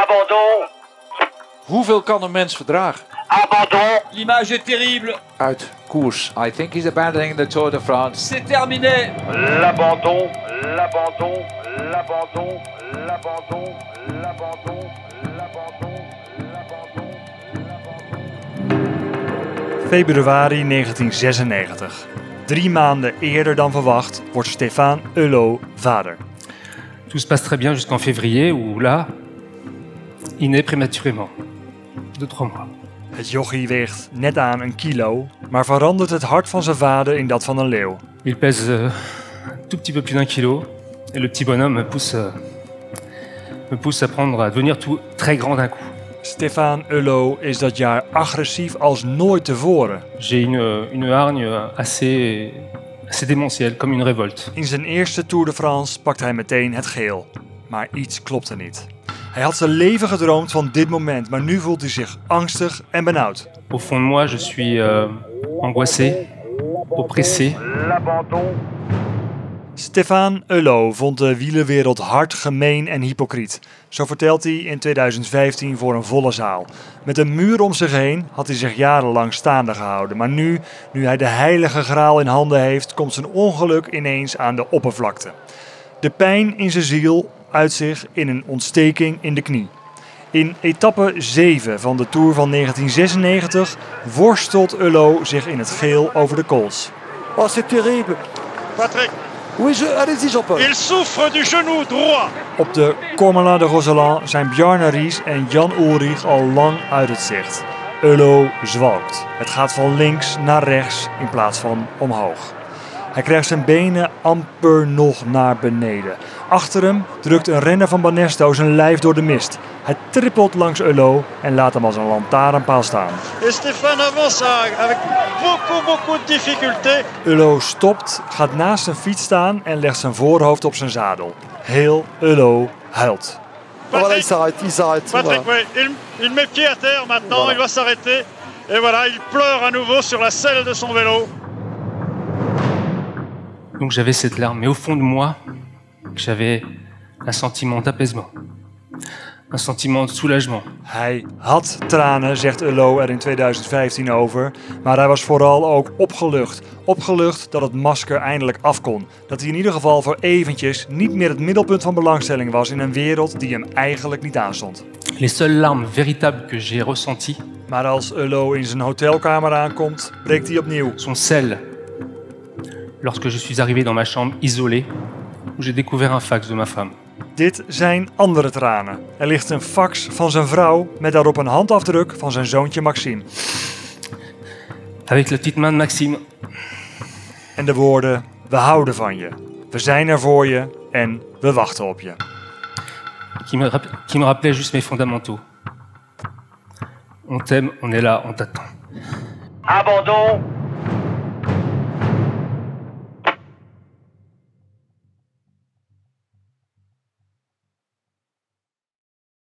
Abandon. Hoeveel kan een mens verdragen? Abandon. L'image est terrible. Uit koers. I think he's abandoning the Tour de France. C'est terminé. L'abandon. L'abandon. L'abandon. L'abandon. L'abandon. L'abandon. Februari 1996. Drie maanden eerder dan verwacht wordt Stefan Hulot vader. Tout se passe très bien jusqu'en février où là, il naît prématurément. De trois mois. Het jochie weegt net aan een kilo, maar verandert het hart van zijn vader in dat van een leeuw. Il pèse euh, un tout petit peu plus d'un kilo et le petit bonhomme me pousse, euh, me pousse à prendre, à devenir tout très grand d'un coup. Stefan Hulot is dat jaar agressief als nooit tevoren. J'ai une, une hargne assez, assez démentielle, comme une révolte. In zijn eerste Tour de France pakt hij meteen het geel. Maar iets klopte niet. Hij had zijn leven gedroomd van dit moment, maar nu voelt hij zich angstig en benauwd. Au fond de moi, je suis euh, angoissé, oppressé. L'abandon. Stefan Hulot vond de wielerwereld hard, gemeen en hypocriet. Zo vertelt hij in 2015 voor een volle zaal. Met een muur om zich heen had hij zich jarenlang staande gehouden. Maar nu, nu hij de heilige graal in handen heeft, komt zijn ongeluk ineens aan de oppervlakte. De pijn in zijn ziel uit zich in een ontsteking in de knie. In etappe 7 van de Tour van 1996 worstelt Hulot zich in het geel over de kools. Oh, c'est terrible. Patrick, Oui, je... allez-y, Jean-Paul. il souffre du genou droit. Op de Cormela de Roseland zijn Bjarne Ries en Jan Ulrich al lang uit het zicht. Ullo zwalkt. Het gaat van links naar rechts in plaats van omhoog. Hij krijgt zijn benen amper nog naar beneden. Achter hem drukt een renner van Banesto zijn lijf door de mist. Hij trippelt langs Ullo en laat hem als een lantaarnpaal staan. Et Stéphane avance à- avec beaucoup, beaucoup de difficultés. Ullo stopt, gaat naast zijn fiets staan en legt zijn voorhoofd op zijn zadel. Heel Ullo huilt. Voilà, il Patrick, s'arrête, il s'arrête. Patrick voilà. il, il met pied à terre maintenant, Voilà. il va s'arrêter. Et voilà, il pleure à nouveau sur la selle de son vélo. Donc j'avais cette larme, mais au fond de moi, j'avais un sentiment d'apaisement, un sentiment de soulagement. Hij had tranen, zegt Ullo er in 2015 over. Maar hij was vooral ook opgelucht. Opgelucht dat het masker eindelijk af kon. Dat hij in ieder geval voor eventjes niet meer het middelpunt van belangstelling was in een wereld die hem eigenlijk niet aanstond. Les seules larmes véritables que j'ai ressenties Maar als Ullo in zijn hotelkamer aankomt, breekt hij opnieuw. sont celles lorsque je suis arrivé dans ma chambre isolée, où j'ai découvert un fax de ma femme. Dit zijn andere tranen. Er ligt een fax van zijn vrouw met daarop een handafdruk van zijn zoontje Maxime. Avec la petite main de Maxime, En de woorden: We houden van je. We zijn er voor je en we wachten op je. qui me, qui me rappelait juste mes fondamentaux. On t'aime, on est là, on t'attend. Abandon.